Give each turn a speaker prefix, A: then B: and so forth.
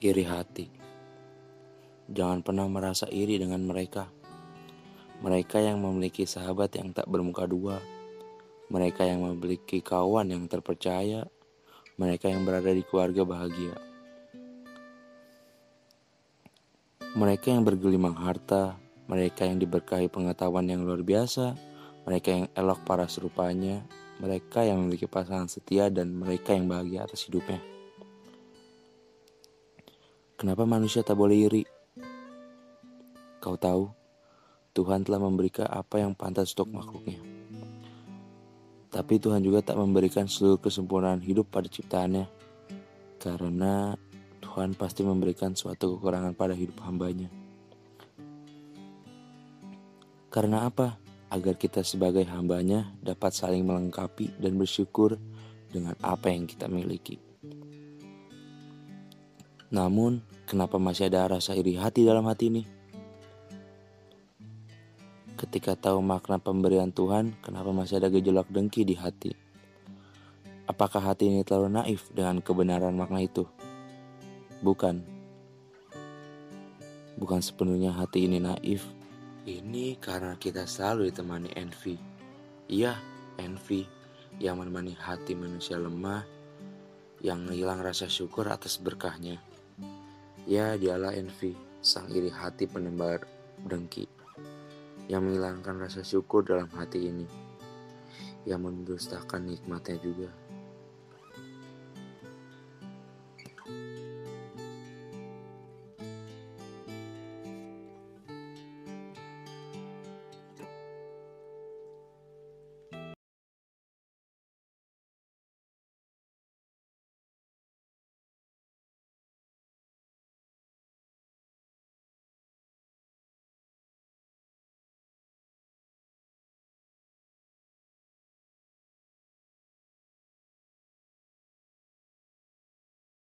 A: iri hati. Jangan pernah merasa iri dengan mereka. Mereka yang memiliki sahabat yang tak bermuka dua. Mereka yang memiliki kawan yang terpercaya. Mereka yang berada di keluarga bahagia. Mereka yang bergelimang harta. Mereka yang diberkahi pengetahuan yang luar biasa. Mereka yang elok para serupanya. Mereka yang memiliki pasangan setia dan mereka yang bahagia atas hidupnya. Kenapa manusia tak boleh iri? Kau tahu, Tuhan telah memberikan apa yang pantas untuk makhluknya. Tapi Tuhan juga tak memberikan seluruh kesempurnaan hidup pada ciptaannya. Karena Tuhan pasti memberikan suatu kekurangan pada hidup hambanya. Karena apa? Agar kita sebagai hambanya dapat saling melengkapi dan bersyukur dengan apa yang kita miliki. Namun, kenapa masih ada rasa iri hati dalam hati ini? Ketika tahu makna pemberian Tuhan, kenapa masih ada gejolak dengki di hati? Apakah hati ini terlalu naif dengan kebenaran makna itu? Bukan. Bukan sepenuhnya hati ini naif. Ini karena kita selalu ditemani envy. Iya, envy yang menemani hati manusia lemah yang hilang rasa syukur atas berkahnya. Ya, dialah envy, sang iri hati penembar dengki, yang menghilangkan rasa syukur dalam hati ini, yang mendustakan nikmatnya juga.